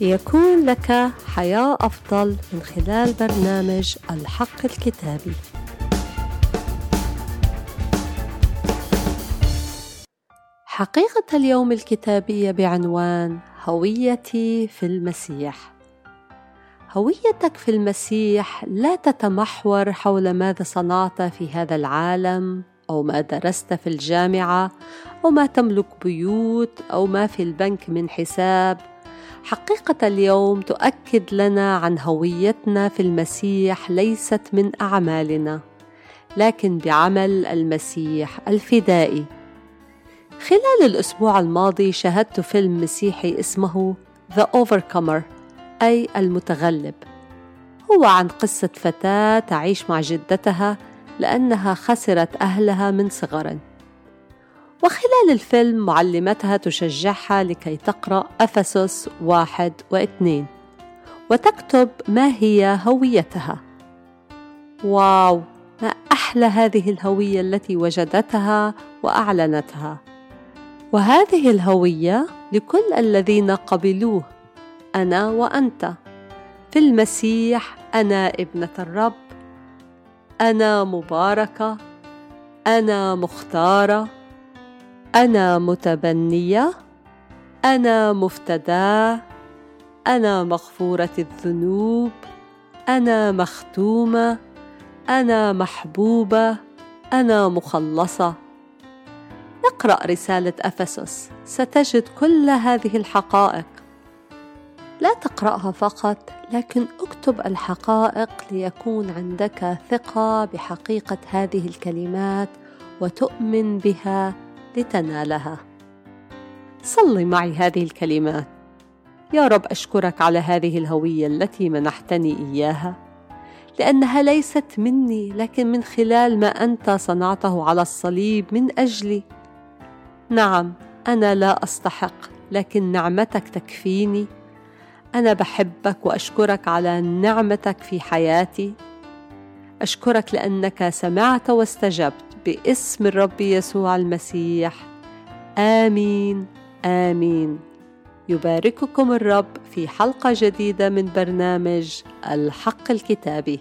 ليكون لك حياة أفضل من خلال برنامج الحق الكتابي. حقيقة اليوم الكتابية بعنوان هويتي في المسيح. هويتك في المسيح لا تتمحور حول ماذا صنعت في هذا العالم أو ما درست في الجامعة أو ما تملك بيوت أو ما في البنك من حساب حقيقة اليوم تؤكد لنا عن هويتنا في المسيح ليست من أعمالنا، لكن بعمل المسيح الفدائي. خلال الأسبوع الماضي شاهدت فيلم مسيحي اسمه The Overcomer أي المتغلب. هو عن قصة فتاة تعيش مع جدتها لأنها خسرت أهلها من صغر. وخلال الفيلم معلمتها تشجعها لكي تقرأ أفسس واحد واثنين وتكتب ما هي هويتها. واو ما أحلى هذه الهوية التي وجدتها وأعلنتها. وهذه الهوية لكل الذين قبلوه أنا وأنت. في المسيح أنا ابنة الرب. أنا مباركة. أنا مختارة. أنا متبنية أنا مفتداه أنا مغفورة الذنوب أنا مختومة أنا محبوبة أنا مخلصة. اقرا رسالة أفسس ستجد كل هذه الحقائق. لا تقرأها فقط لكن اكتب الحقائق ليكون عندك ثقة بحقيقة هذه الكلمات وتؤمن بها. لتنالها صلي معي هذه الكلمات. يا رب أشكرك على هذه الهوية التي منحتني إياها لأنها ليست مني لكن من خلال ما أنت صنعته على الصليب من أجلي. نعم أنا لا أستحق لكن نعمتك تكفيني. أنا بحبك وأشكرك على نعمتك في حياتي. أشكرك لأنك سمعت واستجبت. باسم الرب يسوع المسيح. آمين آمين. يبارككم الرب في حلقة جديدة من برنامج الحق الكتابي.